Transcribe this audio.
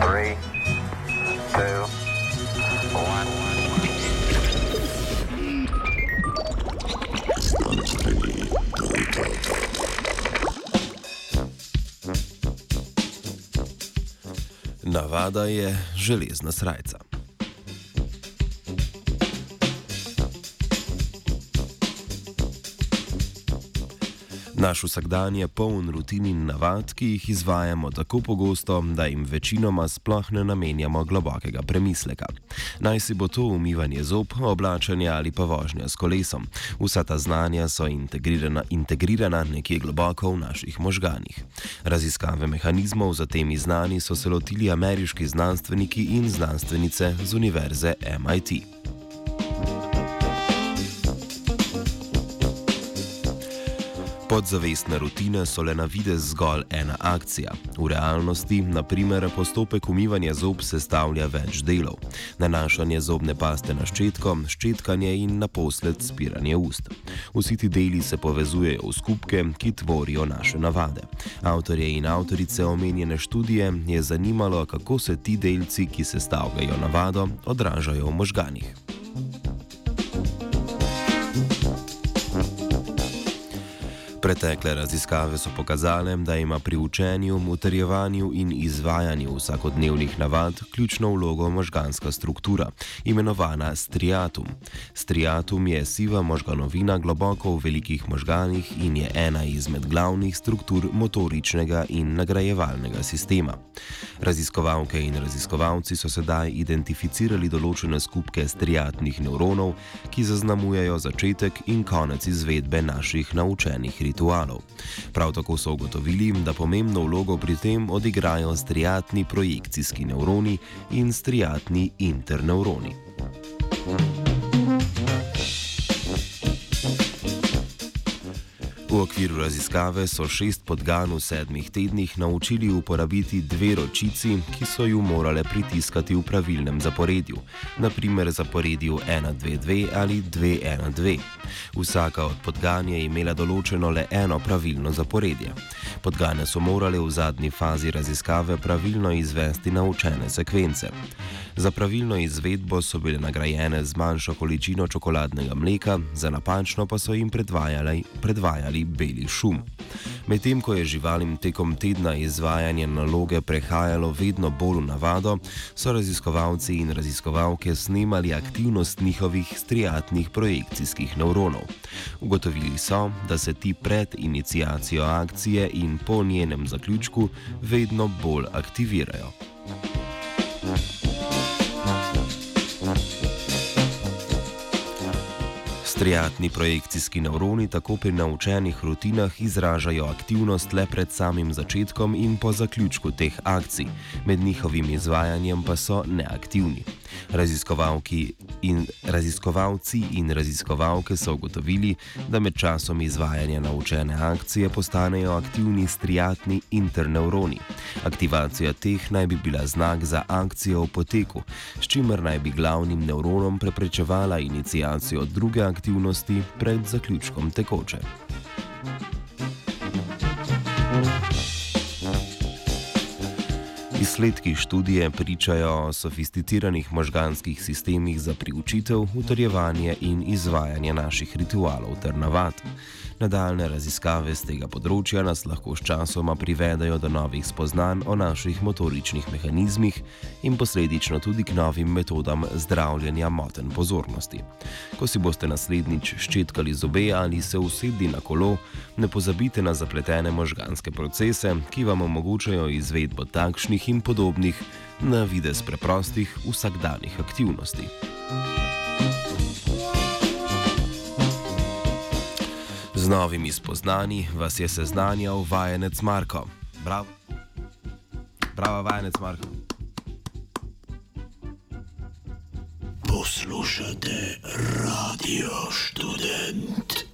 Three, two, one. Navada je železna srca. Naš vsakdan je poln rutin in navad, ki jih izvajamo tako pogosto, da jim večinoma sploh ne namenjamo globokega premisleka. Naj si bo to umivanje zob, oblačenje ali pa vožnja s kolesom. Vsa ta znanja so integrirana, integrirana nekje globoko v naših možganih. Raziskave mehanizmov za temi znani so se lotili ameriški znanstveniki in znanstvenice z univerze MIT. Podzavestne rutine so le na videz zgolj ena akcija. V realnosti, naprimer, postopek umivanja zob sestavlja več delov: nanašanje zobne paste na ščetko, ščetkanje in naposled spiranje ust. Vsi ti deli se povezujejo v skupke, ki tvorijo naše navade. Avtorje in avtorice omenjene študije je zanimalo, kako se ti delci, ki sestavljajo navado, odražajo v možganih. Pretekle raziskave so pokazale, da ima pri učenju, utrjevanju in izvajanju vsakodnevnih navad ključno vlogo možganska struktura, imenovana striatum. Striatum je siva možganovina globoko v velikih možganih in je ena izmed glavnih struktur motoričnega in nagrajevalnega sistema. Raziskovalke in raziskovalci so sedaj identificirali določene skupke striatnih nevronov, ki zaznamujejo začetek in konec izvedbe naših naučenih ritualov ritualov. Prav tako so ugotovili, da pomembno vlogo pri tem odigrajo striatni projekcijski nevroni in striatni internevroni. V okviru raziskave so šest podgan v sedmih tednih naučili uporabiti dve ročici, ki so ju morale pritiskati v pravilnem zaporedju, naprimer zaporedju 1-2-2 ali 2-1-2. Vsaka od podgan je imela določeno le eno pravilno zaporedje. Podgane so morale v zadnji fazi raziskave pravilno izvesti naučene sekvence. Za pravilno izvedbo so bile nagrajene z manjšo količino čokoladnega mleka, za napačno pa so jim predvajali, predvajali beli šum. Medtem ko je živalim tekom tedna izvajanje naloge prehajalo vedno bolj v navado, so raziskovalci in raziskovalke snemali aktivnost njihovih striatnih projekcijskih nevronov. Ugotovili so, da se ti pred inicijacijo akcije in po njenem zaključku vedno bolj aktivirajo. Striatni projekcijski nevroni tako pri naučenih rutinah izražajo aktivnost le pred samim začetkom in po zaključku teh akcij, med njihovim izvajanjem pa so neaktivni. Raziskovalki in raziskovalci in raziskovalke so ugotovili, da med časom izvajanja naučene akcije postanejo aktivni striatni internevroni. Aktivacija teh naj bi bila znak za akcijo v poteku, s čimer naj bi glavnim nevronom preprečevala inicijacijo druge aktivnosti pred zaključkom tekoče. Izsledki študije pričajo o sofisticiranih možganskih sistemih za priučitev, utrjevanje in izvajanje naših ritualov ter navad. Nadaljne raziskave z tega področja nas lahko s časoma privedajo do novih spoznanj o naših motoričnih mehanizmih in posledično tudi k novim metodam zdravljenja moten pozornosti. Ko si boste naslednjič ščetkali zobe ali se usedli na kolo, ne pozabite na zapletene možganske procese, ki vam omogočajo izvedbo takšnih in podobnih, na vides preprostih vsakdanjih aktivnosti. Z novimi spoznanji vas je seznanjal vajenec Marko. Bravo, Bravo vajenec Marko. Poslušate radio študent.